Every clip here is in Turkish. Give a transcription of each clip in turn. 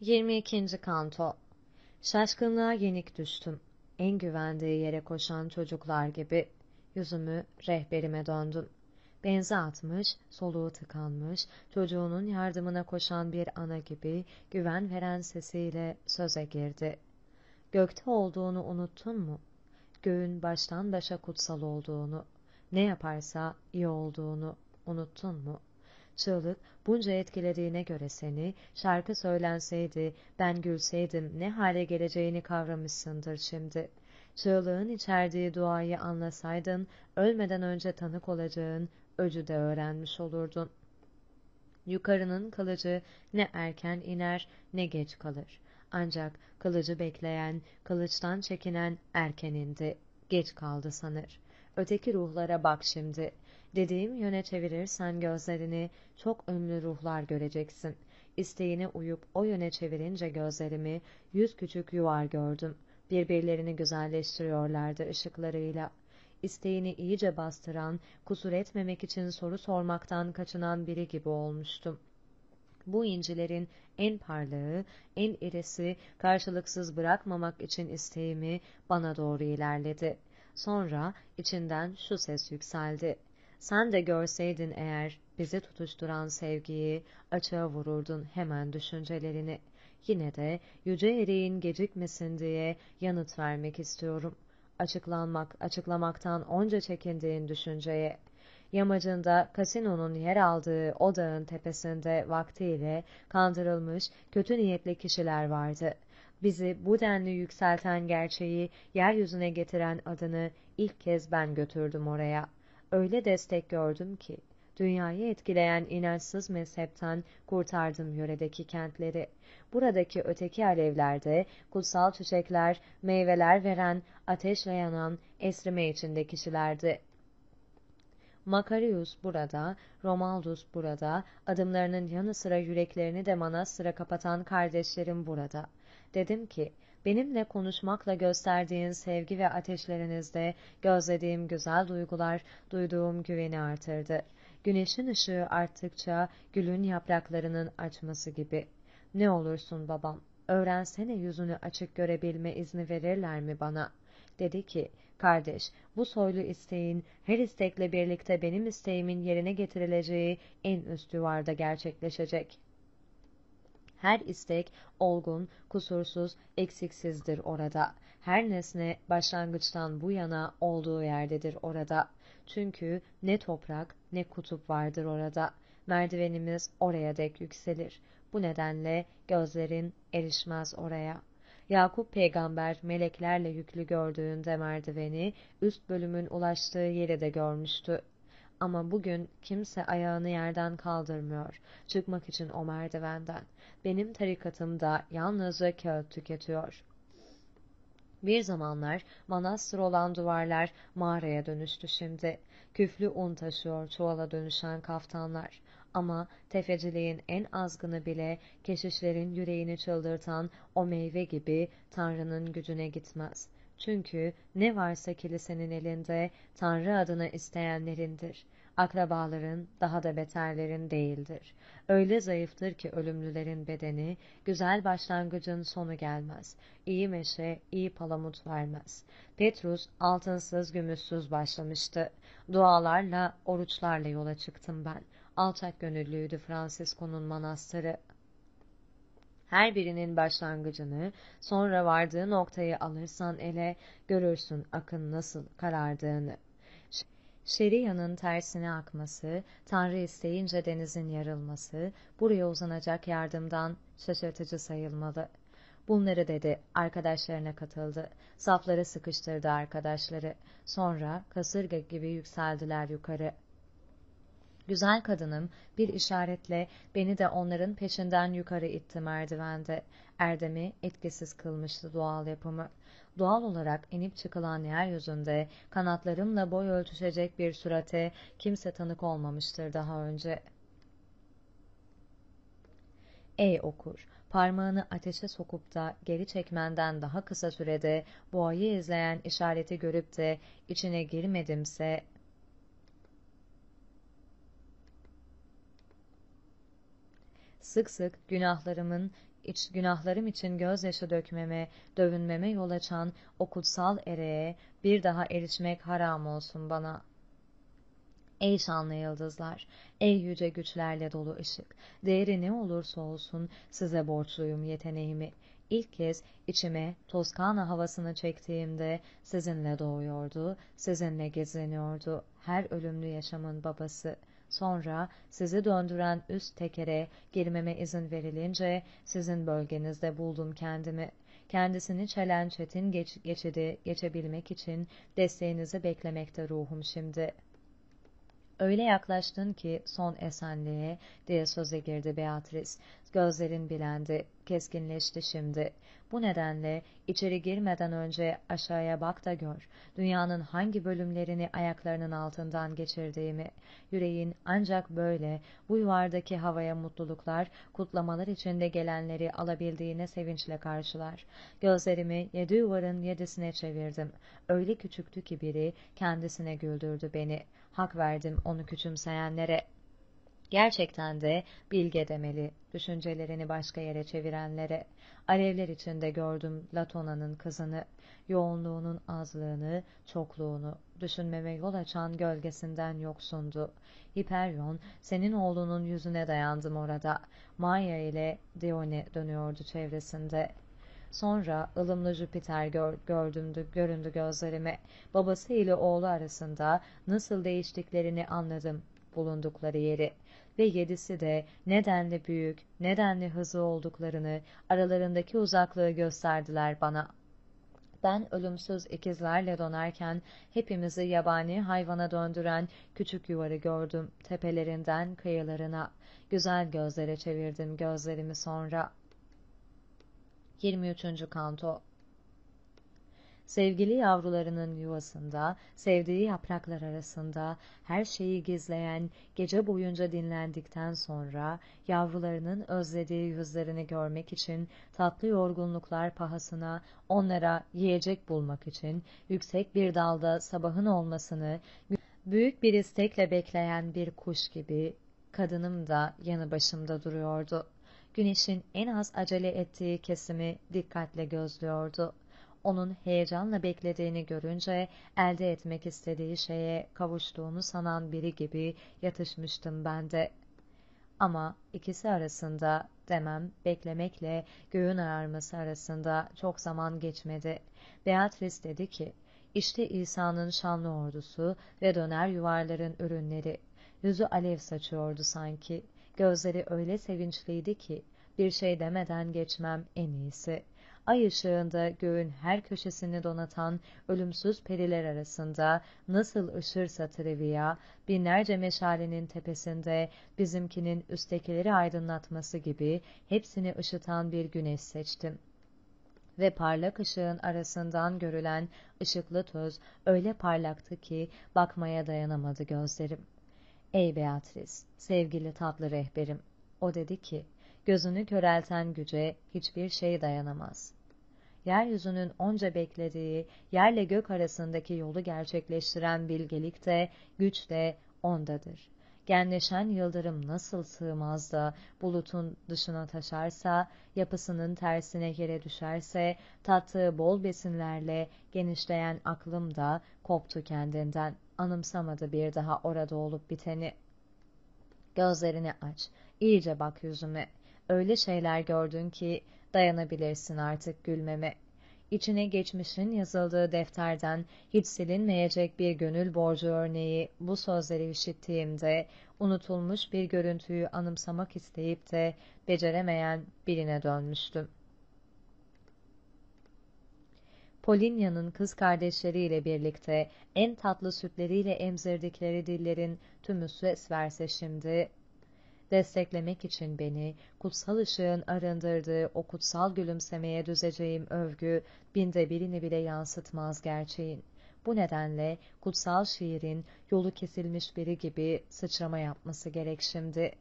22. Kanto Şaşkınlığa yenik düştüm. En güvendiği yere koşan çocuklar gibi yüzümü rehberime döndüm. Benzi atmış, soluğu tıkanmış, çocuğunun yardımına koşan bir ana gibi güven veren sesiyle söze girdi. Gökte olduğunu unuttun mu? Göğün baştan başa kutsal olduğunu, ne yaparsa iyi olduğunu unuttun mu? Çığlık bunca etkilediğine göre seni, şarkı söylenseydi, ben gülseydim ne hale geleceğini kavramışsındır şimdi. Çığlığın içerdiği duayı anlasaydın, ölmeden önce tanık olacağın öcü de öğrenmiş olurdun. Yukarının kılıcı ne erken iner ne geç kalır. Ancak kılıcı bekleyen, kılıçtan çekinen erken indi, geç kaldı sanır. Öteki ruhlara bak şimdi. Dediğim yöne çevirirsen gözlerini çok ünlü ruhlar göreceksin. İsteğine uyup o yöne çevirince gözlerimi yüz küçük yuvar gördüm. Birbirlerini güzelleştiriyorlardı ışıklarıyla. İsteğini iyice bastıran, kusur etmemek için soru sormaktan kaçınan biri gibi olmuştum. Bu incilerin en parlağı, en irisi karşılıksız bırakmamak için isteğimi bana doğru ilerledi. Sonra içinden şu ses yükseldi. Sen de görseydin eğer bizi tutuşturan sevgiyi açığa vururdun hemen düşüncelerini. Yine de yüce ereğin gecikmesin diye yanıt vermek istiyorum. Açıklanmak, açıklamaktan onca çekindiğin düşünceye. Yamacında kasinonun yer aldığı o dağın tepesinde vaktiyle kandırılmış kötü niyetli kişiler vardı. Bizi bu denli yükselten gerçeği yeryüzüne getiren adını ilk kez ben götürdüm oraya. Öyle destek gördüm ki, dünyayı etkileyen inançsız mezhepten kurtardım yöredeki kentleri. Buradaki öteki alevlerde kutsal çiçekler, meyveler veren, ateşle yanan, esrime içinde kişilerdi. Makarius burada, Romaldus burada, adımlarının yanı sıra yüreklerini de manastıra kapatan kardeşlerim burada. Dedim ki, benimle konuşmakla gösterdiğin sevgi ve ateşlerinizde gözlediğim güzel duygular, duyduğum güveni artırdı. Güneşin ışığı arttıkça gülün yapraklarının açması gibi. Ne olursun babam, öğrensene yüzünü açık görebilme izni verirler mi bana? Dedi ki, kardeş, bu soylu isteğin her istekle birlikte benim isteğimin yerine getirileceği en üst duvarda gerçekleşecek. Her istek olgun, kusursuz, eksiksizdir orada. Her nesne başlangıçtan bu yana olduğu yerdedir orada. Çünkü ne toprak ne kutup vardır orada. Merdivenimiz oraya dek yükselir. Bu nedenle gözlerin erişmez oraya. Yakup peygamber meleklerle yüklü gördüğünde merdiveni üst bölümün ulaştığı yeri de görmüştü. Ama bugün kimse ayağını yerden kaldırmıyor. Çıkmak için o merdivenden. Benim tarikatım da yalnızca kağıt tüketiyor. Bir zamanlar manastır olan duvarlar mağaraya dönüştü şimdi. Küflü un taşıyor çuvala dönüşen kaftanlar. Ama tefeciliğin en azgını bile keşişlerin yüreğini çıldırtan o meyve gibi Tanrı'nın gücüne gitmez. Çünkü ne varsa kilisenin elinde Tanrı adına isteyenlerindir. Akrabaların daha da beterlerin değildir. Öyle zayıftır ki ölümlülerin bedeni, güzel başlangıcın sonu gelmez. İyi meşe, iyi palamut vermez. Petrus altınsız gümüşsüz başlamıştı. Dualarla, oruçlarla yola çıktım ben. Alçak gönüllüydü Francisco'nun manastırı. Her birinin başlangıcını, sonra vardığı noktayı alırsan ele, görürsün akın nasıl karardığını. Şeria'nın tersine akması, Tanrı isteyince denizin yarılması, buraya uzanacak yardımdan şaşırtıcı sayılmalı. Bunları dedi, arkadaşlarına katıldı. Safları sıkıştırdı arkadaşları. Sonra kasırga gibi yükseldiler yukarı. Güzel kadınım bir işaretle beni de onların peşinden yukarı itti merdivende. Erdem'i etkisiz kılmıştı doğal yapımı. Doğal olarak inip çıkılan yeryüzünde kanatlarımla boy ölçüşecek bir surate kimse tanık olmamıştır daha önce. Ey okur! Parmağını ateşe sokup da geri çekmenden daha kısa sürede boğayı izleyen işareti görüp de içine girmedimse sık sık günahlarımın iç, günahlarım için gözyaşı dökmeme, dövünmeme yol açan o kutsal ereğe bir daha erişmek haram olsun bana. Ey şanlı yıldızlar, ey yüce güçlerle dolu ışık, değeri ne olursa olsun size borçluyum yeteneğimi. İlk kez içime Toskana havasını çektiğimde sizinle doğuyordu, sizinle geziniyordu her ölümlü yaşamın babası.'' Sonra sizi döndüren üst tekere girmeme izin verilince sizin bölgenizde buldum kendimi. Kendisini çelen çetin geç, geçidi geçebilmek için desteğinizi beklemekte ruhum şimdi. Öyle yaklaştın ki son esenliğe diye söze girdi Beatrice. Gözlerin bilendi, keskinleşti şimdi. Bu nedenle içeri girmeden önce aşağıya bak da gör. Dünyanın hangi bölümlerini ayaklarının altından geçirdiğimi. Yüreğin ancak böyle bu yuvardaki havaya mutluluklar, kutlamalar içinde gelenleri alabildiğine sevinçle karşılar. Gözlerimi yedi yuvarın yedisine çevirdim. Öyle küçüktü ki biri kendisine güldürdü beni. Hak verdim onu küçümseyenlere. Gerçekten de bilge demeli, düşüncelerini başka yere çevirenlere. Alevler içinde gördüm Latona'nın kızını, yoğunluğunun azlığını, çokluğunu, düşünmeme yol açan gölgesinden yoksundu. Hiperyon, senin oğlunun yüzüne dayandım orada. Maya ile Dione dönüyordu çevresinde. Sonra ılımlı Jüpiter gör, gördümdü, göründü gözlerime. Babası ile oğlu arasında nasıl değiştiklerini anladım bulundukları yeri ve yedisi de nedenli büyük, nedenli hızlı olduklarını, aralarındaki uzaklığı gösterdiler bana. Ben ölümsüz ikizlerle donarken hepimizi yabani hayvana döndüren küçük yuvarı gördüm tepelerinden kıyılarına. Güzel gözlere çevirdim gözlerimi sonra. 23. Kanto Sevgili yavrularının yuvasında, sevdiği yapraklar arasında, her şeyi gizleyen, gece boyunca dinlendikten sonra, yavrularının özlediği yüzlerini görmek için, tatlı yorgunluklar pahasına, onlara yiyecek bulmak için, yüksek bir dalda sabahın olmasını, büyük bir istekle bekleyen bir kuş gibi, kadınım da yanı başımda duruyordu. Güneşin en az acele ettiği kesimi dikkatle gözlüyordu onun heyecanla beklediğini görünce elde etmek istediği şeye kavuştuğunu sanan biri gibi yatışmıştım ben de. Ama ikisi arasında demem beklemekle göğün ağarması arasında çok zaman geçmedi. Beatrice dedi ki, işte İsa'nın şanlı ordusu ve döner yuvarların ürünleri. Yüzü alev saçıyordu sanki. Gözleri öyle sevinçliydi ki bir şey demeden geçmem en iyisi ay ışığında göğün her köşesini donatan ölümsüz periler arasında nasıl ışırsa Trivia, binlerce meşalenin tepesinde bizimkinin üsttekileri aydınlatması gibi hepsini ışıtan bir güneş seçtim ve parlak ışığın arasından görülen ışıklı toz öyle parlaktı ki bakmaya dayanamadı gözlerim. Ey Beatrice, sevgili tatlı rehberim, o dedi ki, gözünü körelten güce hiçbir şey dayanamaz yeryüzünün onca beklediği, yerle gök arasındaki yolu gerçekleştiren bilgelik de, güç de ondadır. Genleşen yıldırım nasıl sığmaz da bulutun dışına taşarsa, yapısının tersine yere düşerse, tattığı bol besinlerle genişleyen aklım da koptu kendinden, anımsamadı bir daha orada olup biteni. Gözlerini aç, iyice bak yüzüme. Öyle şeyler gördün ki dayanabilirsin artık gülmeme. İçine geçmişin yazıldığı defterden hiç silinmeyecek bir gönül borcu örneği bu sözleri işittiğimde unutulmuş bir görüntüyü anımsamak isteyip de beceremeyen birine dönmüştüm. Polinya'nın kız kardeşleriyle birlikte en tatlı sütleriyle emzirdikleri dillerin tümü ses verse şimdi, desteklemek için beni, kutsal ışığın arındırdığı o kutsal gülümsemeye düzeceğim övgü, binde birini bile yansıtmaz gerçeğin. Bu nedenle kutsal şiirin yolu kesilmiş biri gibi sıçrama yapması gerek şimdi.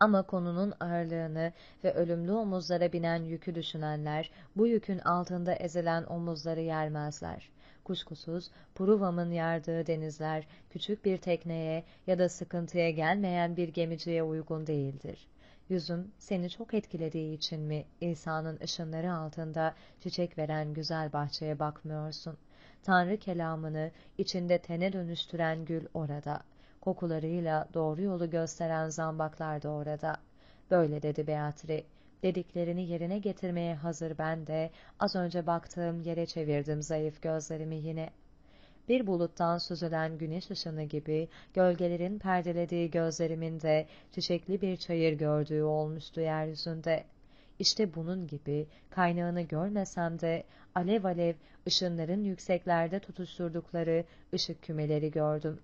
Ama konunun ağırlığını ve ölümlü omuzlara binen yükü düşünenler, bu yükün altında ezilen omuzları yermezler. Kuşkusuz Pruvam'ın yardığı denizler, küçük bir tekneye ya da sıkıntıya gelmeyen bir gemiciye uygun değildir. Yüzüm seni çok etkilediği için mi İsa'nın ışınları altında çiçek veren güzel bahçeye bakmıyorsun? Tanrı kelamını içinde tene dönüştüren gül orada. Kokularıyla doğru yolu gösteren zambaklar da orada. Böyle dedi Beatri. Dediklerini yerine getirmeye hazır ben de az önce baktığım yere çevirdim zayıf gözlerimi yine. Bir buluttan süzülen güneş ışını gibi gölgelerin perdelediği gözlerimin de çiçekli bir çayır gördüğü olmuştu yeryüzünde. İşte bunun gibi kaynağını görmesem de alev alev ışınların yükseklerde tutuşturdukları ışık kümeleri gördüm.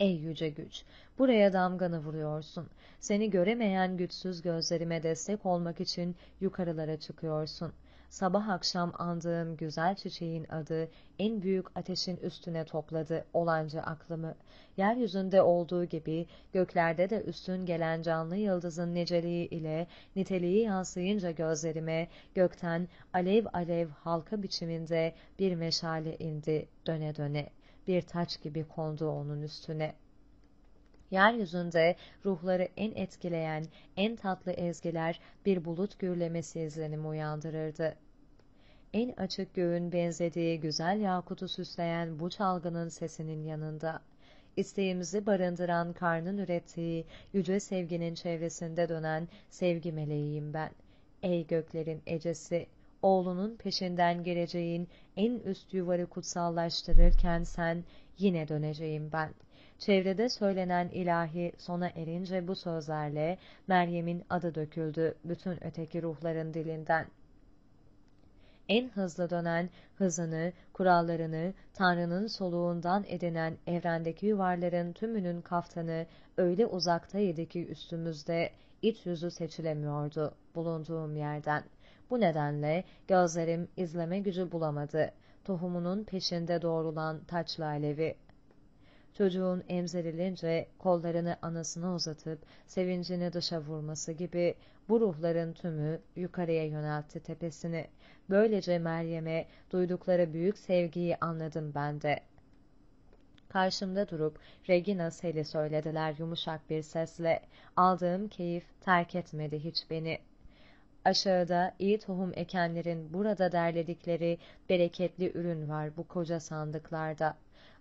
Ey yüce güç, buraya damganı vuruyorsun. Seni göremeyen güçsüz gözlerime destek olmak için yukarılara çıkıyorsun. Sabah akşam andığım güzel çiçeğin adı en büyük ateşin üstüne topladı olanca aklımı. Yeryüzünde olduğu gibi göklerde de üstün gelen canlı yıldızın niceliği ile niteliği yansıyınca gözlerime gökten alev alev halka biçiminde bir meşale indi döne döne. Bir taç gibi kondu onun üstüne. Yeryüzünde ruhları en etkileyen, en tatlı ezgiler bir bulut gürlemesi izlenimi uyandırırdı. En açık göğün benzediği güzel yakutu süsleyen bu çalgının sesinin yanında, isteğimizi barındıran karnın ürettiği yüce sevginin çevresinde dönen sevgi meleğiyim ben. Ey göklerin ecesi, oğlunun peşinden geleceğin en üst yuvarı kutsallaştırırken sen yine döneceğim ben.'' Çevrede söylenen ilahi sona erince bu sözlerle Meryem'in adı döküldü bütün öteki ruhların dilinden. En hızlı dönen hızını, kurallarını, Tanrı'nın soluğundan edinen evrendeki yuvarların tümünün kaftanı öyle uzaktaydı ki üstümüzde iç yüzü seçilemiyordu bulunduğum yerden. Bu nedenle gözlerim izleme gücü bulamadı. Tohumunun peşinde doğrulan taçlı alevi çocuğun emzirilince kollarını anasına uzatıp sevincini dışa vurması gibi bu ruhların tümü yukarıya yöneltti tepesini. Böylece Meryem'e duydukları büyük sevgiyi anladım ben de. Karşımda durup Regina Sel'i söylediler yumuşak bir sesle. Aldığım keyif terk etmedi hiç beni. Aşağıda iyi tohum ekenlerin burada derledikleri bereketli ürün var bu koca sandıklarda.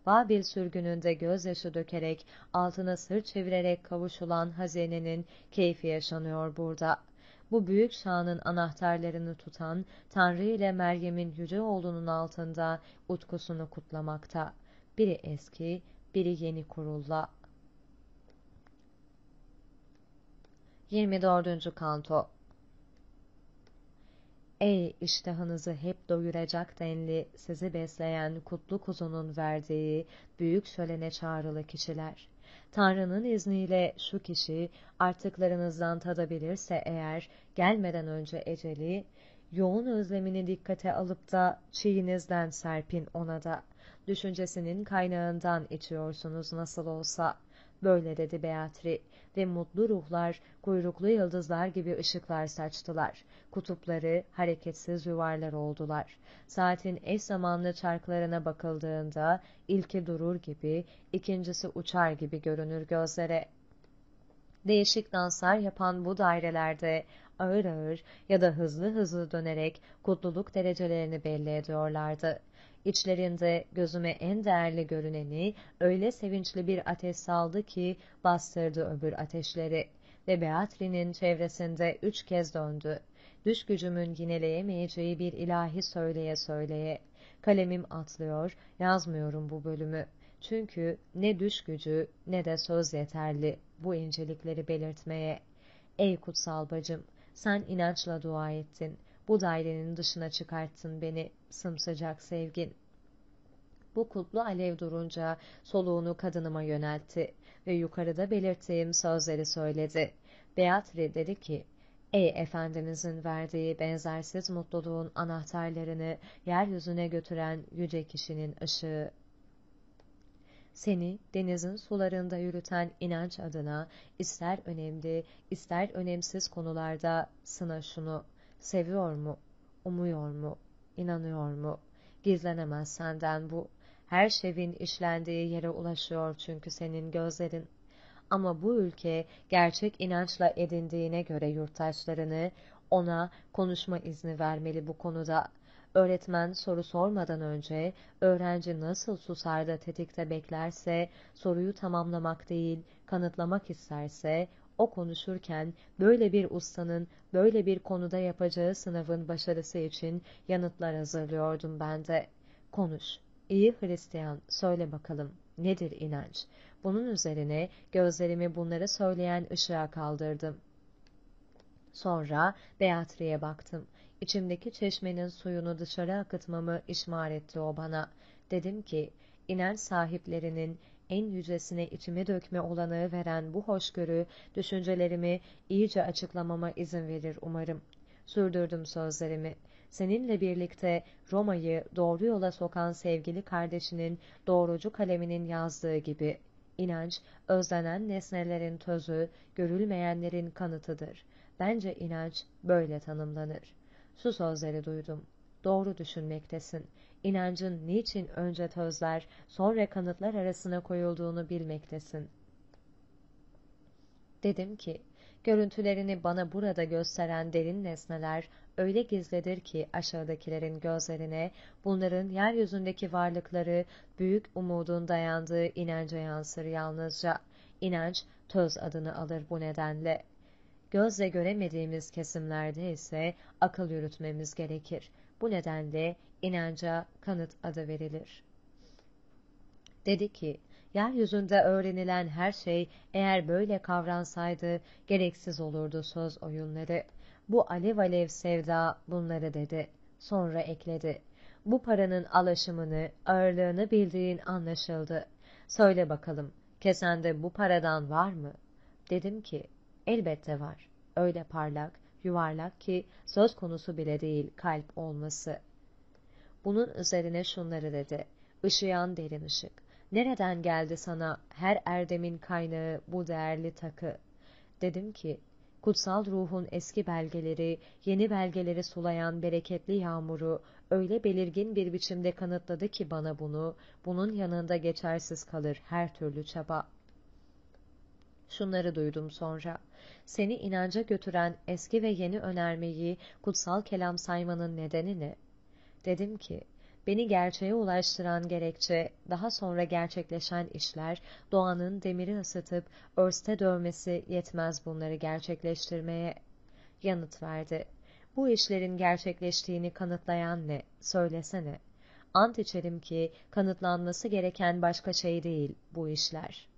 Babil sürgününde gözyaşı dökerek, altına sırt çevirerek kavuşulan hazinenin keyfi yaşanıyor burada. Bu büyük şanın anahtarlarını tutan Tanrı ile Meryem'in yüce oğlunun altında utkusunu kutlamakta. Biri eski, biri yeni kurulla. 24. Kanto Ey iştahınızı hep doyuracak denli sizi besleyen kutlu kuzunun verdiği büyük şölene çağrılı kişiler. Tanrı'nın izniyle şu kişi artıklarınızdan tadabilirse eğer gelmeden önce eceli, yoğun özlemini dikkate alıp da çiğinizden serpin ona da. Düşüncesinin kaynağından içiyorsunuz nasıl olsa. Böyle dedi Beatri ve mutlu ruhlar kuyruklu yıldızlar gibi ışıklar saçtılar. Kutupları hareketsiz yuvarlar oldular. Saatin eş zamanlı çarklarına bakıldığında ilki durur gibi, ikincisi uçar gibi görünür gözlere. Değişik danslar yapan bu dairelerde ağır ağır ya da hızlı hızlı dönerek kutluluk derecelerini belli ediyorlardı. İçlerinde gözüme en değerli görüneni öyle sevinçli bir ateş saldı ki bastırdı öbür ateşleri ve Beatri'nin çevresinde üç kez döndü. Düş gücümün yineleyemeyeceği bir ilahi söyleye söyleye. Kalemim atlıyor, yazmıyorum bu bölümü. Çünkü ne düş gücü ne de söz yeterli bu incelikleri belirtmeye. Ey kutsal bacım, sen inançla dua ettin. Bu dairenin dışına çıkarttın beni, sımsıcak sevgin. Bu kutlu alev durunca soluğunu kadınıma yöneltti ve yukarıda belirttiğim sözleri söyledi. Beatri dedi ki, Ey Efendimizin verdiği benzersiz mutluluğun anahtarlarını yeryüzüne götüren yüce kişinin ışığı. Seni denizin sularında yürüten inanç adına ister önemli, ister önemsiz konularda sına şunu. Seviyor mu? Umuyor mu? İnanıyor mu? Gizlenemez senden bu. Her şeyin işlendiği yere ulaşıyor çünkü senin gözlerin. Ama bu ülke gerçek inançla edindiğine göre yurttaşlarını ona konuşma izni vermeli bu konuda. Öğretmen soru sormadan önce öğrenci nasıl susar da tetikte beklerse, soruyu tamamlamak değil, kanıtlamak isterse, o konuşurken böyle bir ustanın böyle bir konuda yapacağı sınavın başarısı için yanıtlar hazırlıyordum ben de. Konuş, iyi Hristiyan, söyle bakalım, nedir inanç? Bunun üzerine gözlerimi bunları söyleyen ışığa kaldırdım. Sonra Beatri'ye baktım. İçimdeki çeşmenin suyunu dışarı akıtmamı işmar etti o bana. Dedim ki, inanç sahiplerinin en yücesine içime dökme olanağı veren bu hoşgörü, düşüncelerimi iyice açıklamama izin verir umarım. Sürdürdüm sözlerimi. Seninle birlikte Roma'yı doğru yola sokan sevgili kardeşinin doğrucu kaleminin yazdığı gibi, inanç, özlenen nesnelerin tözü, görülmeyenlerin kanıtıdır. Bence inanç böyle tanımlanır. Şu sözleri duydum. Doğru düşünmektesin. İnancın niçin önce tözler, sonra kanıtlar arasına koyulduğunu bilmektesin. Dedim ki, görüntülerini bana burada gösteren derin nesneler öyle gizlidir ki aşağıdakilerin gözlerine bunların yeryüzündeki varlıkları büyük umudun dayandığı inanca yansır yalnızca. İnanç töz adını alır bu nedenle. Gözle göremediğimiz kesimlerde ise akıl yürütmemiz gerekir. Bu nedenle inanca kanıt adı verilir. Dedi ki, yeryüzünde öğrenilen her şey eğer böyle kavransaydı gereksiz olurdu söz oyunları. Bu alev alev sevda bunları dedi. Sonra ekledi. Bu paranın alaşımını, ağırlığını bildiğin anlaşıldı. Söyle bakalım, kesende bu paradan var mı? Dedim ki, elbette var. Öyle parlak, yuvarlak ki söz konusu bile değil kalp olması. Bunun üzerine şunları dedi. Işıyan derin ışık. Nereden geldi sana her erdemin kaynağı bu değerli takı? Dedim ki, kutsal ruhun eski belgeleri, yeni belgeleri sulayan bereketli yağmuru öyle belirgin bir biçimde kanıtladı ki bana bunu, bunun yanında geçersiz kalır her türlü çaba. Şunları duydum sonra. Seni inanca götüren eski ve yeni önermeyi kutsal kelam saymanın nedeni ne? Dedim ki, beni gerçeğe ulaştıran gerekçe, daha sonra gerçekleşen işler, doğanın demiri ısıtıp örste dövmesi yetmez bunları gerçekleştirmeye. Yanıt verdi. Bu işlerin gerçekleştiğini kanıtlayan ne? Söylesene. Ant içerim ki kanıtlanması gereken başka şey değil bu işler.''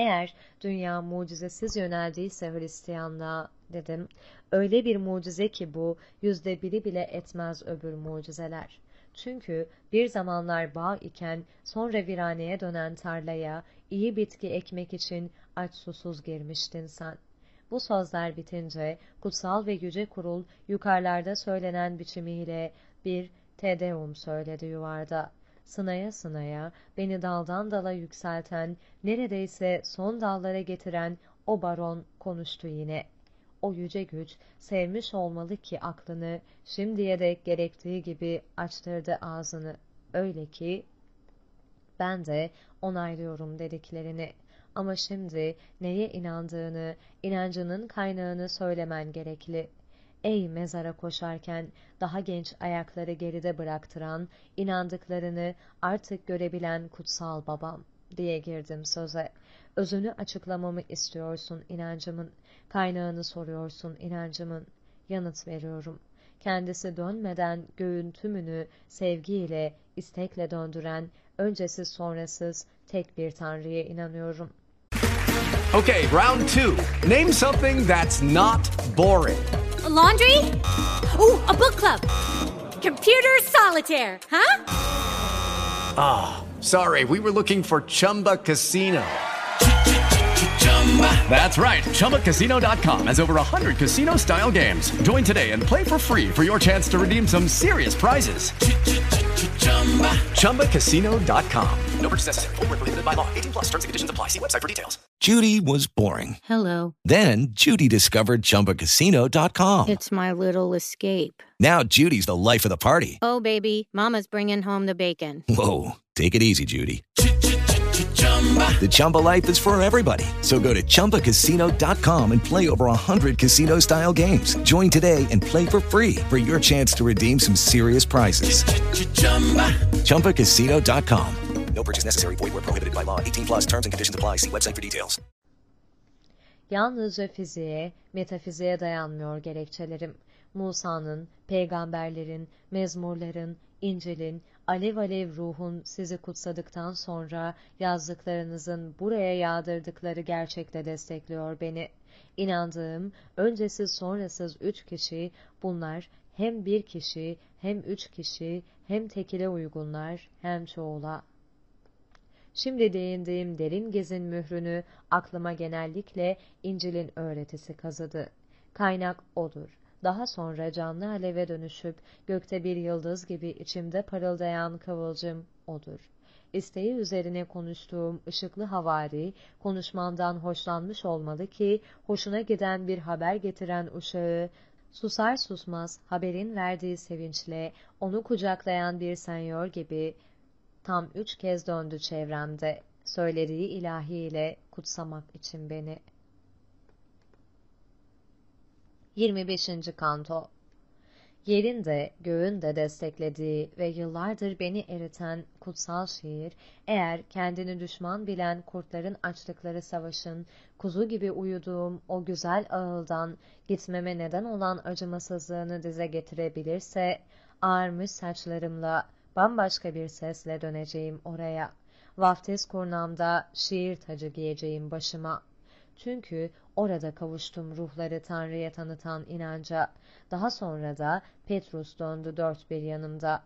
Eğer dünya mucizesiz yöneldiyse Hristiyanlığa dedim, öyle bir mucize ki bu yüzde biri bile etmez öbür mucizeler. Çünkü bir zamanlar bağ iken sonra viraneye dönen tarlaya iyi bitki ekmek için aç susuz girmiştin sen. Bu sözler bitince kutsal ve yüce kurul yukarılarda söylenen biçimiyle bir Tedeum söyledi yuvarda sınaya sınaya, beni daldan dala yükselten, neredeyse son dallara getiren o baron konuştu yine. O yüce güç, sevmiş olmalı ki aklını, şimdiye dek gerektiği gibi açtırdı ağzını. Öyle ki, ben de onaylıyorum dediklerini. Ama şimdi neye inandığını, inancının kaynağını söylemen gerekli. Ey mezara koşarken daha genç ayakları geride bıraktıran, inandıklarını artık görebilen kutsal babam diye girdim söze. Özünü açıklamamı istiyorsun inancımın, kaynağını soruyorsun inancımın. Yanıt veriyorum. Kendisi dönmeden göğün tümünü sevgiyle, istekle döndüren, öncesiz sonrasız tek bir Tanrı'ya inanıyorum. Okay, round two. Name something that's not boring. Laundry? Ooh, a book club. Computer solitaire, huh? Ah, oh, sorry, we were looking for Chumba Casino. That's right. ChumbaCasino.com has over 100 casino style games. Join today and play for free for your chance to redeem some serious prizes. ChumbaCasino.com. No purchase necessary. Full prohibited by law. 18 plus terms and conditions apply. See website for details. Judy was boring. Hello. Then Judy discovered ChumbaCasino.com. It's my little escape. Now Judy's the life of the party. Oh, baby. Mama's bringing home the bacon. Whoa. Take it easy, Judy. The Chumba life is for everybody. So go to ChumbaCasino.com and play over 100 casino style games. Join today and play for free for your chance to redeem some serious prizes. ChumbaCasino.com. No purchase necessary. Void where prohibited by law. 18 plus terms and conditions apply. See website for details. Yalnızca fiziğe, metafiziğe dayanmıyor gerekçelerim. Musa'nın, peygamberlerin, mezmurların, İncil'in, alev alev ruhun sizi kutsadıktan sonra yazdıklarınızın buraya yağdırdıkları gerçekle destekliyor beni. İnandığım öncesiz sonrasız üç kişi bunlar hem bir kişi hem üç kişi hem tekile uygunlar hem çoğula. Şimdi değindiğim derin gezin mührünü aklıma genellikle İncil'in öğretisi kazıdı. Kaynak odur. Daha sonra canlı aleve dönüşüp gökte bir yıldız gibi içimde parıldayan kıvılcım odur. İsteği üzerine konuştuğum ışıklı havari, konuşmamdan hoşlanmış olmalı ki, hoşuna giden bir haber getiren uşağı, susar susmaz haberin verdiği sevinçle, onu kucaklayan bir senyor gibi, tam üç kez döndü çevremde, söylediği ilahiyle kutsamak için beni.'' 25. Kanto Yerin de göğün de desteklediği ve yıllardır beni eriten kutsal şiir, eğer kendini düşman bilen kurtların açtıkları savaşın, kuzu gibi uyuduğum o güzel ağıldan gitmeme neden olan acımasızlığını dize getirebilirse, ağarmış saçlarımla bambaşka bir sesle döneceğim oraya. Vaftiz kurnamda şiir tacı giyeceğim başıma.'' Çünkü orada kavuştum ruhları Tanrı'ya tanıtan inanca. Daha sonra da Petrus döndü dört bir yanımda.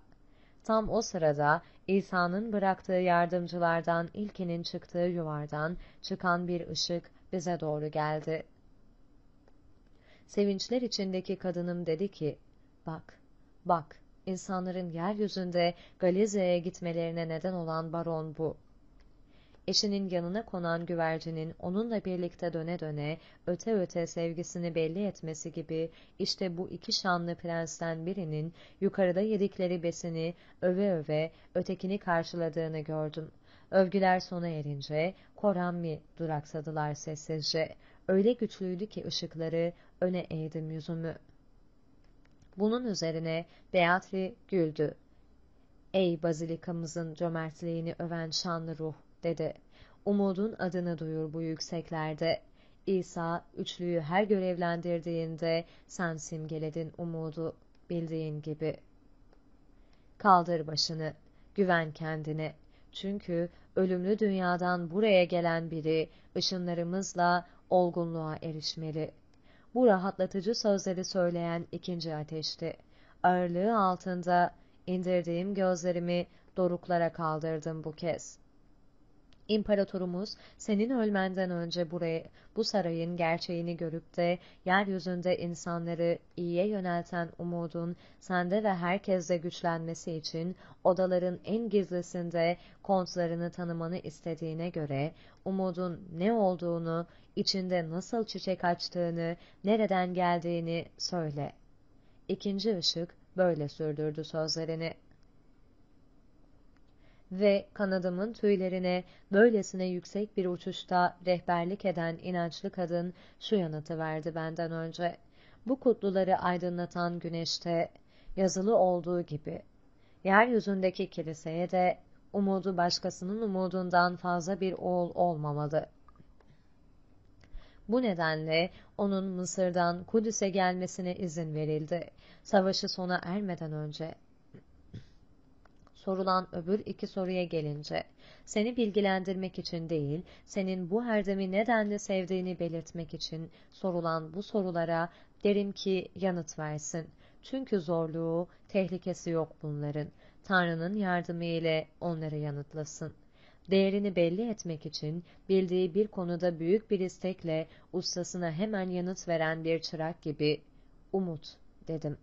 Tam o sırada İsa'nın bıraktığı yardımcılardan ilkinin çıktığı yuvardan çıkan bir ışık bize doğru geldi. Sevinçler içindeki kadınım dedi ki, bak, bak, insanların yeryüzünde Galize'ye gitmelerine neden olan baron bu eşinin yanına konan güvercinin onunla birlikte döne döne, öte öte sevgisini belli etmesi gibi, işte bu iki şanlı prensten birinin yukarıda yedikleri besini öve öve ötekini karşıladığını gördüm. Övgüler sona erince, Korammi duraksadılar sessizce. Öyle güçlüydü ki ışıkları, öne eğdim yüzümü. Bunun üzerine Beatri güldü. Ey bazilikamızın cömertliğini öven şanlı ruh! Dedi. Umudun adını duyur bu yükseklerde. İsa üçlüyü her görevlendirdiğinde sen simgeledin umudu bildiğin gibi. Kaldır başını, güven kendine. Çünkü ölümlü dünyadan buraya gelen biri ışınlarımızla olgunluğa erişmeli. Bu rahatlatıcı sözleri söyleyen ikinci ateşti. Ağırlığı altında indirdiğim gözlerimi doruklara kaldırdım bu kez.'' İmparatorumuz senin ölmenden önce buraya, bu sarayın gerçeğini görüp de yeryüzünde insanları iyiye yönelten umudun sende ve herkeste güçlenmesi için odaların en gizlisinde kontlarını tanımanı istediğine göre umudun ne olduğunu, içinde nasıl çiçek açtığını, nereden geldiğini söyle. İkinci ışık böyle sürdürdü sözlerini ve kanadımın tüylerine böylesine yüksek bir uçuşta rehberlik eden inançlı kadın şu yanıtı verdi benden önce. Bu kutluları aydınlatan güneşte yazılı olduğu gibi yeryüzündeki kiliseye de umudu başkasının umudundan fazla bir oğul olmamalı. Bu nedenle onun Mısır'dan Kudüs'e gelmesine izin verildi. Savaşı sona ermeden önce sorulan öbür iki soruya gelince, seni bilgilendirmek için değil, senin bu herdemi nedenle sevdiğini belirtmek için sorulan bu sorulara Derim ki yanıt versin. Çünkü zorluğu, tehlikesi yok bunların. Tanrı'nın yardımı ile onları yanıtlasın. Değerini belli etmek için bildiği bir konuda büyük bir istekle ustasına hemen yanıt veren bir çırak gibi umut dedim.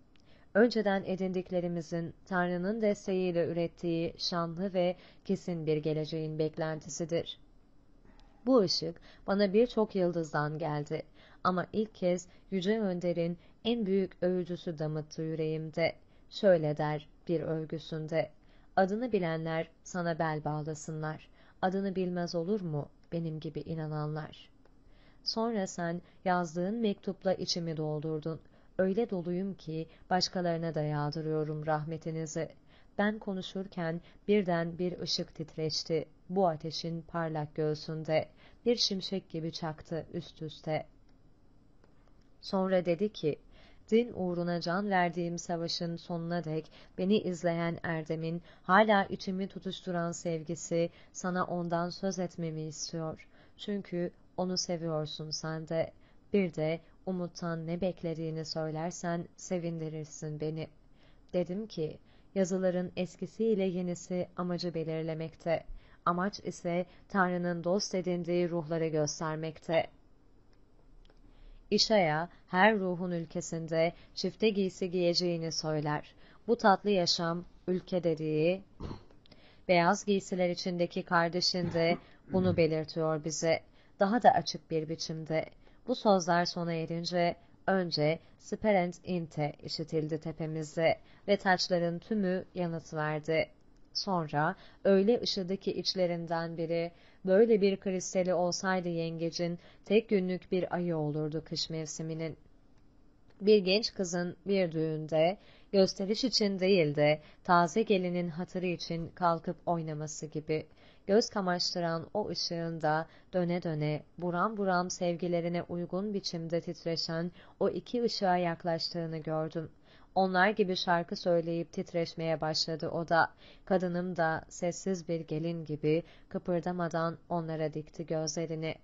Önceden edindiklerimizin Tanrı'nın desteğiyle ürettiği şanlı ve kesin bir geleceğin beklentisidir. Bu ışık bana birçok yıldızdan geldi ama ilk kez Yüce Önder'in en büyük övücüsü damıttı yüreğimde. Şöyle der bir övgüsünde, adını bilenler sana bel bağlasınlar, adını bilmez olur mu benim gibi inananlar. Sonra sen yazdığın mektupla içimi doldurdun. Öyle doluyum ki başkalarına da yağdırıyorum rahmetinizi. Ben konuşurken birden bir ışık titreşti. Bu ateşin parlak göğsünde. Bir şimşek gibi çaktı üst üste. Sonra dedi ki, din uğruna can verdiğim savaşın sonuna dek beni izleyen Erdem'in hala içimi tutuşturan sevgisi sana ondan söz etmemi istiyor. Çünkü onu seviyorsun sen de. Bir de umuttan ne beklediğini söylersen sevindirirsin beni. Dedim ki, yazıların eskisiyle yenisi amacı belirlemekte. Amaç ise Tanrı'nın dost edindiği ruhları göstermekte. İşaya her ruhun ülkesinde çifte giysi giyeceğini söyler. Bu tatlı yaşam ülke dediği beyaz giysiler içindeki kardeşin de bunu belirtiyor bize. Daha da açık bir biçimde. Bu sözler sona erince önce Sperent Inte işitildi tepemizde ve taçların tümü yanıt verdi. Sonra öyle ışıdı ki içlerinden biri böyle bir kristali olsaydı yengecin tek günlük bir ayı olurdu kış mevsiminin. Bir genç kızın bir düğünde gösteriş için değil de taze gelinin hatırı için kalkıp oynaması gibi göz kamaştıran o ışığında döne döne buram buram sevgilerine uygun biçimde titreşen o iki ışığa yaklaştığını gördüm. Onlar gibi şarkı söyleyip titreşmeye başladı o da. Kadınım da sessiz bir gelin gibi kıpırdamadan onlara dikti gözlerini.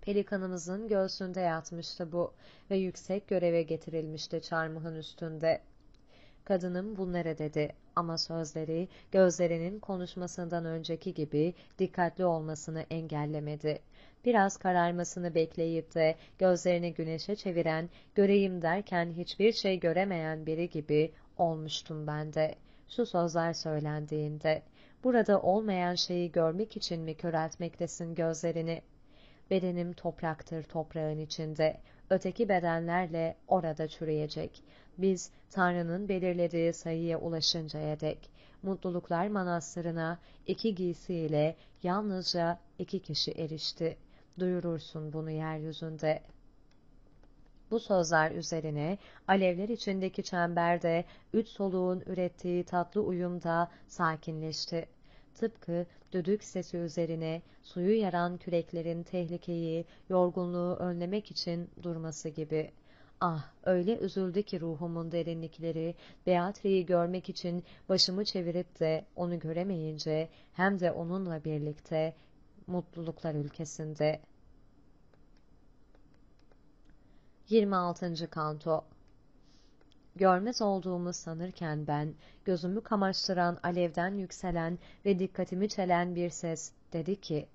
Pelikanımızın göğsünde yatmıştı bu ve yüksek göreve getirilmişti çarmıhın üstünde. Kadınım bunlara dedi ama sözleri gözlerinin konuşmasından önceki gibi dikkatli olmasını engellemedi. Biraz kararmasını bekleyip de gözlerini güneşe çeviren, göreyim derken hiçbir şey göremeyen biri gibi olmuştum ben de. Şu sözler söylendiğinde, burada olmayan şeyi görmek için mi köreltmektesin gözlerini? Bedenim topraktır toprağın içinde, öteki bedenlerle orada çürüyecek. Biz Tanrı'nın belirlediği sayıya ulaşıncaya dek, mutluluklar manastırına iki giysiyle yalnızca iki kişi erişti. Duyurursun bunu yeryüzünde. Bu sözler üzerine alevler içindeki çemberde üç soluğun ürettiği tatlı uyumda sakinleşti. Tıpkı düdük sesi üzerine suyu yaran küreklerin tehlikeyi, yorgunluğu önlemek için durması gibi. Ah öyle üzüldü ki ruhumun derinlikleri, Beatri'yi görmek için başımı çevirip de onu göremeyince hem de onunla birlikte mutluluklar ülkesinde. 26. Kanto Görmez olduğumu sanırken ben, gözümü kamaştıran alevden yükselen ve dikkatimi çelen bir ses dedi ki,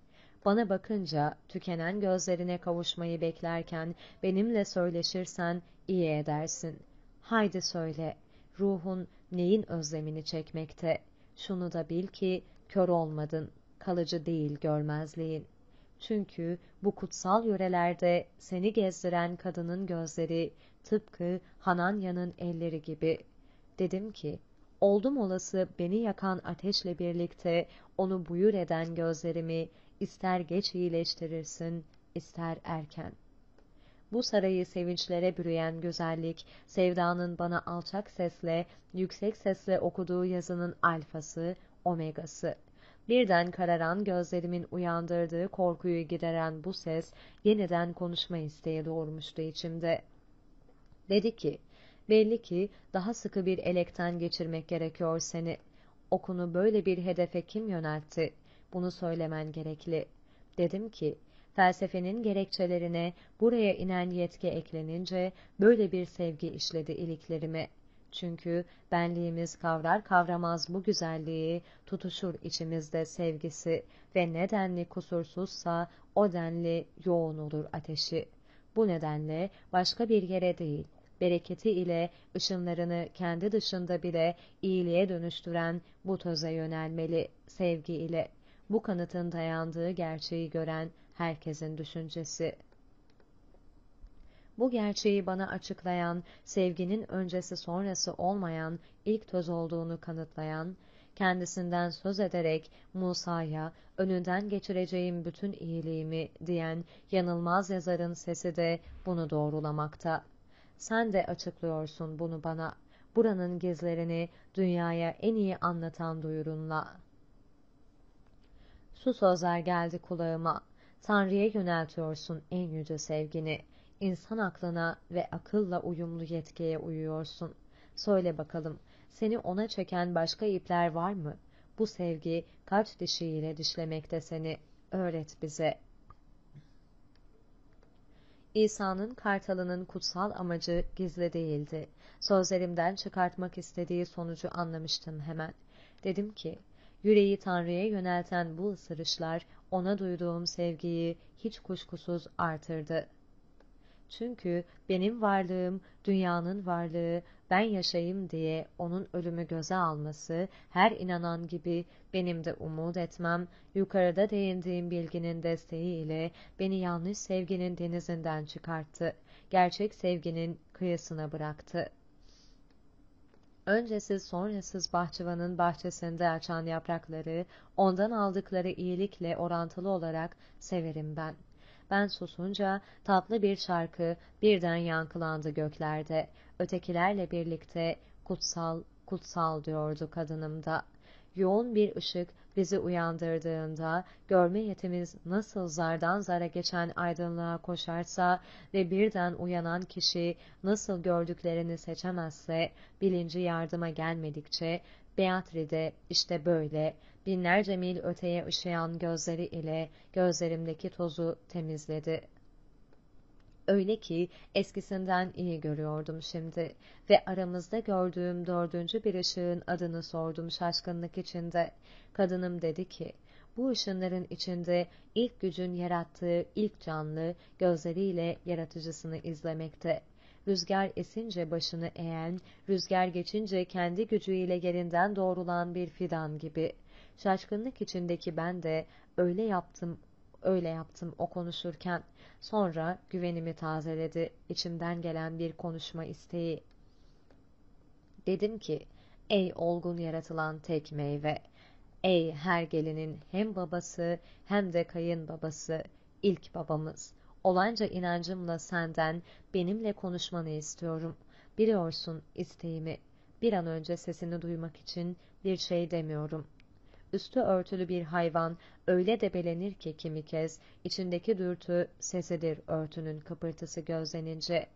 bana bakınca tükenen gözlerine kavuşmayı beklerken benimle söyleşirsen iyi edersin. Haydi söyle, ruhun neyin özlemini çekmekte? Şunu da bil ki kör olmadın, kalıcı değil görmezliğin. Çünkü bu kutsal yörelerde seni gezdiren kadının gözleri tıpkı Hananya'nın elleri gibi. Dedim ki, oldum olası beni yakan ateşle birlikte onu buyur eden gözlerimi ister geç iyileştirirsin, ister erken. Bu sarayı sevinçlere bürüyen güzellik, sevdanın bana alçak sesle, yüksek sesle okuduğu yazının alfası, omegası. Birden kararan gözlerimin uyandırdığı korkuyu gideren bu ses, yeniden konuşma isteği doğurmuştu içimde. Dedi ki, belli ki daha sıkı bir elekten geçirmek gerekiyor seni. Okunu böyle bir hedefe kim yöneltti? Bunu söylemen gerekli. Dedim ki, Felsefenin gerekçelerine buraya inen yetki eklenince böyle bir sevgi işledi iliklerime. Çünkü benliğimiz kavrar kavramaz bu güzelliği, tutuşur içimizde sevgisi ve nedenli kusursuzsa o denli yoğun olur ateşi. Bu nedenle başka bir yere değil, bereketi ile ışınlarını kendi dışında bile iyiliğe dönüştüren bu töze yönelmeli sevgi ile. Bu kanıtın dayandığı gerçeği gören herkesin düşüncesi. Bu gerçeği bana açıklayan, sevginin öncesi sonrası olmayan ilk töz olduğunu kanıtlayan, kendisinden söz ederek Musa'ya önünden geçireceğim bütün iyiliğimi diyen yanılmaz yazarın sesi de bunu doğrulamakta. Sen de açıklıyorsun bunu bana. Buranın gizlerini dünyaya en iyi anlatan duyurunla. Su sözler geldi kulağıma. Tanrı'ya yöneltiyorsun en yüce sevgini. İnsan aklına ve akılla uyumlu yetkiye uyuyorsun. Söyle bakalım, seni ona çeken başka ipler var mı? Bu sevgi kaç dişiyle dişlemekte seni? Öğret bize.'' İsa'nın kartalının kutsal amacı gizli değildi. Sözlerimden çıkartmak istediği sonucu anlamıştım hemen. Dedim ki, yüreği Tanrı'ya yönelten bu ısırışlar ona duyduğum sevgiyi hiç kuşkusuz artırdı. Çünkü benim varlığım, dünyanın varlığı, ben yaşayayım diye onun ölümü göze alması, her inanan gibi benim de umut etmem, yukarıda değindiğim bilginin desteğiyle beni yanlış sevginin denizinden çıkarttı, gerçek sevginin kıyısına bıraktı. Öncesiz sonrasız bahçıvanın bahçesinde açan yaprakları, ondan aldıkları iyilikle orantılı olarak severim ben.'' Ben susunca tatlı bir şarkı birden yankılandı göklerde. Ötekilerle birlikte kutsal, kutsal diyordu kadınımda. Yoğun bir ışık bizi uyandırdığında görme yetimiz nasıl zardan zara geçen aydınlığa koşarsa ve birden uyanan kişi nasıl gördüklerini seçemezse bilinci yardıma gelmedikçe Beatrice işte böyle binlerce mil öteye ışıyan gözleri ile gözlerimdeki tozu temizledi. Öyle ki eskisinden iyi görüyordum şimdi ve aramızda gördüğüm dördüncü bir ışığın adını sordum şaşkınlık içinde. Kadınım dedi ki, bu ışınların içinde ilk gücün yarattığı ilk canlı gözleriyle yaratıcısını izlemekte. Rüzgar esince başını eğen, rüzgar geçince kendi gücüyle yerinden doğrulan bir fidan gibi. Şaşkınlık içindeki ben de öyle yaptım, öyle yaptım o konuşurken. Sonra güvenimi tazeledi içimden gelen bir konuşma isteği. Dedim ki, ey olgun yaratılan tek meyve, ey her gelinin hem babası hem de kayın babası, ilk babamız, olanca inancımla senden benimle konuşmanı istiyorum. Biliyorsun isteğimi. Bir an önce sesini duymak için bir şey demiyorum. Üstü örtülü bir hayvan öyle debelenir ki kimi kez içindeki dürtü sesidir örtünün kıpırtısı gözlenince.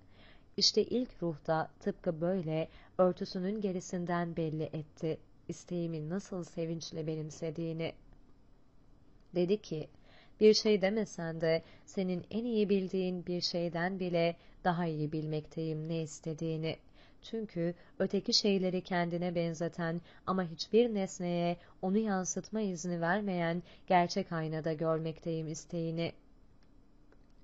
İşte ilk ruhta tıpkı böyle örtüsünün gerisinden belli etti isteğimi nasıl sevinçle benimsediğini. Dedi ki, bir şey demesen de senin en iyi bildiğin bir şeyden bile daha iyi bilmekteyim ne istediğini. Çünkü öteki şeyleri kendine benzeten ama hiçbir nesneye onu yansıtma izni vermeyen gerçek aynada görmekteyim isteğini.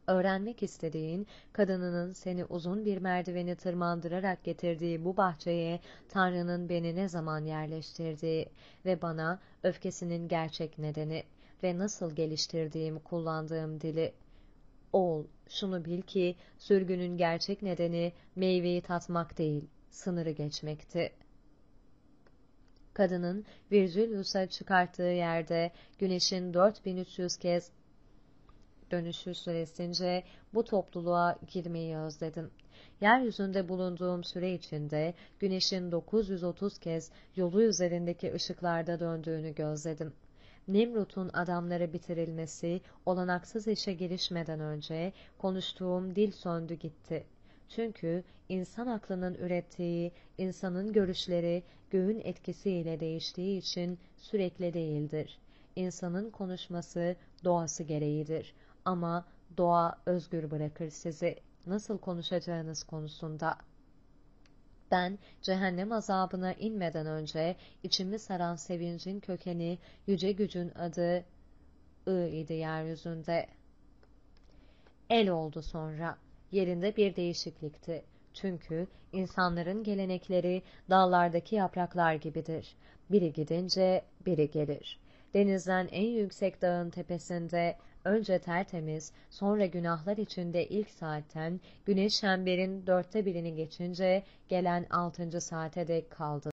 Öğrenmek istediğin, kadınının seni uzun bir merdiveni tırmandırarak getirdiği bu bahçeye Tanrı'nın beni ne zaman yerleştirdiği ve bana öfkesinin gerçek nedeni ve nasıl geliştirdiğim, kullandığım dili. Oğul, şunu bil ki sürgünün gerçek nedeni meyveyi tatmak değil, sınırı geçmekti. Kadının Virgilius'a çıkarttığı yerde güneşin 4300 kez dönüşü süresince bu topluluğa girmeyi özledim. Yeryüzünde bulunduğum süre içinde güneşin 930 kez yolu üzerindeki ışıklarda döndüğünü gözledim. Nimrut'un adamları bitirilmesi, olanaksız işe girişmeden önce konuştuğum dil söndü gitti. Çünkü insan aklının ürettiği, insanın görüşleri göğün etkisiyle değiştiği için sürekli değildir. İnsanın konuşması doğası gereğidir. Ama doğa özgür bırakır sizi nasıl konuşacağınız konusunda. Ben cehennem azabına inmeden önce içimi saran sevincin kökeni yüce gücün adı I idi yeryüzünde. El oldu sonra. Yerinde bir değişiklikti. Çünkü insanların gelenekleri dallardaki yapraklar gibidir. Biri gidince biri gelir. Denizden en yüksek dağın tepesinde önce tertemiz, sonra günahlar içinde ilk saatten güneş çemberin dörtte birini geçince gelen altıncı saate dek kaldı.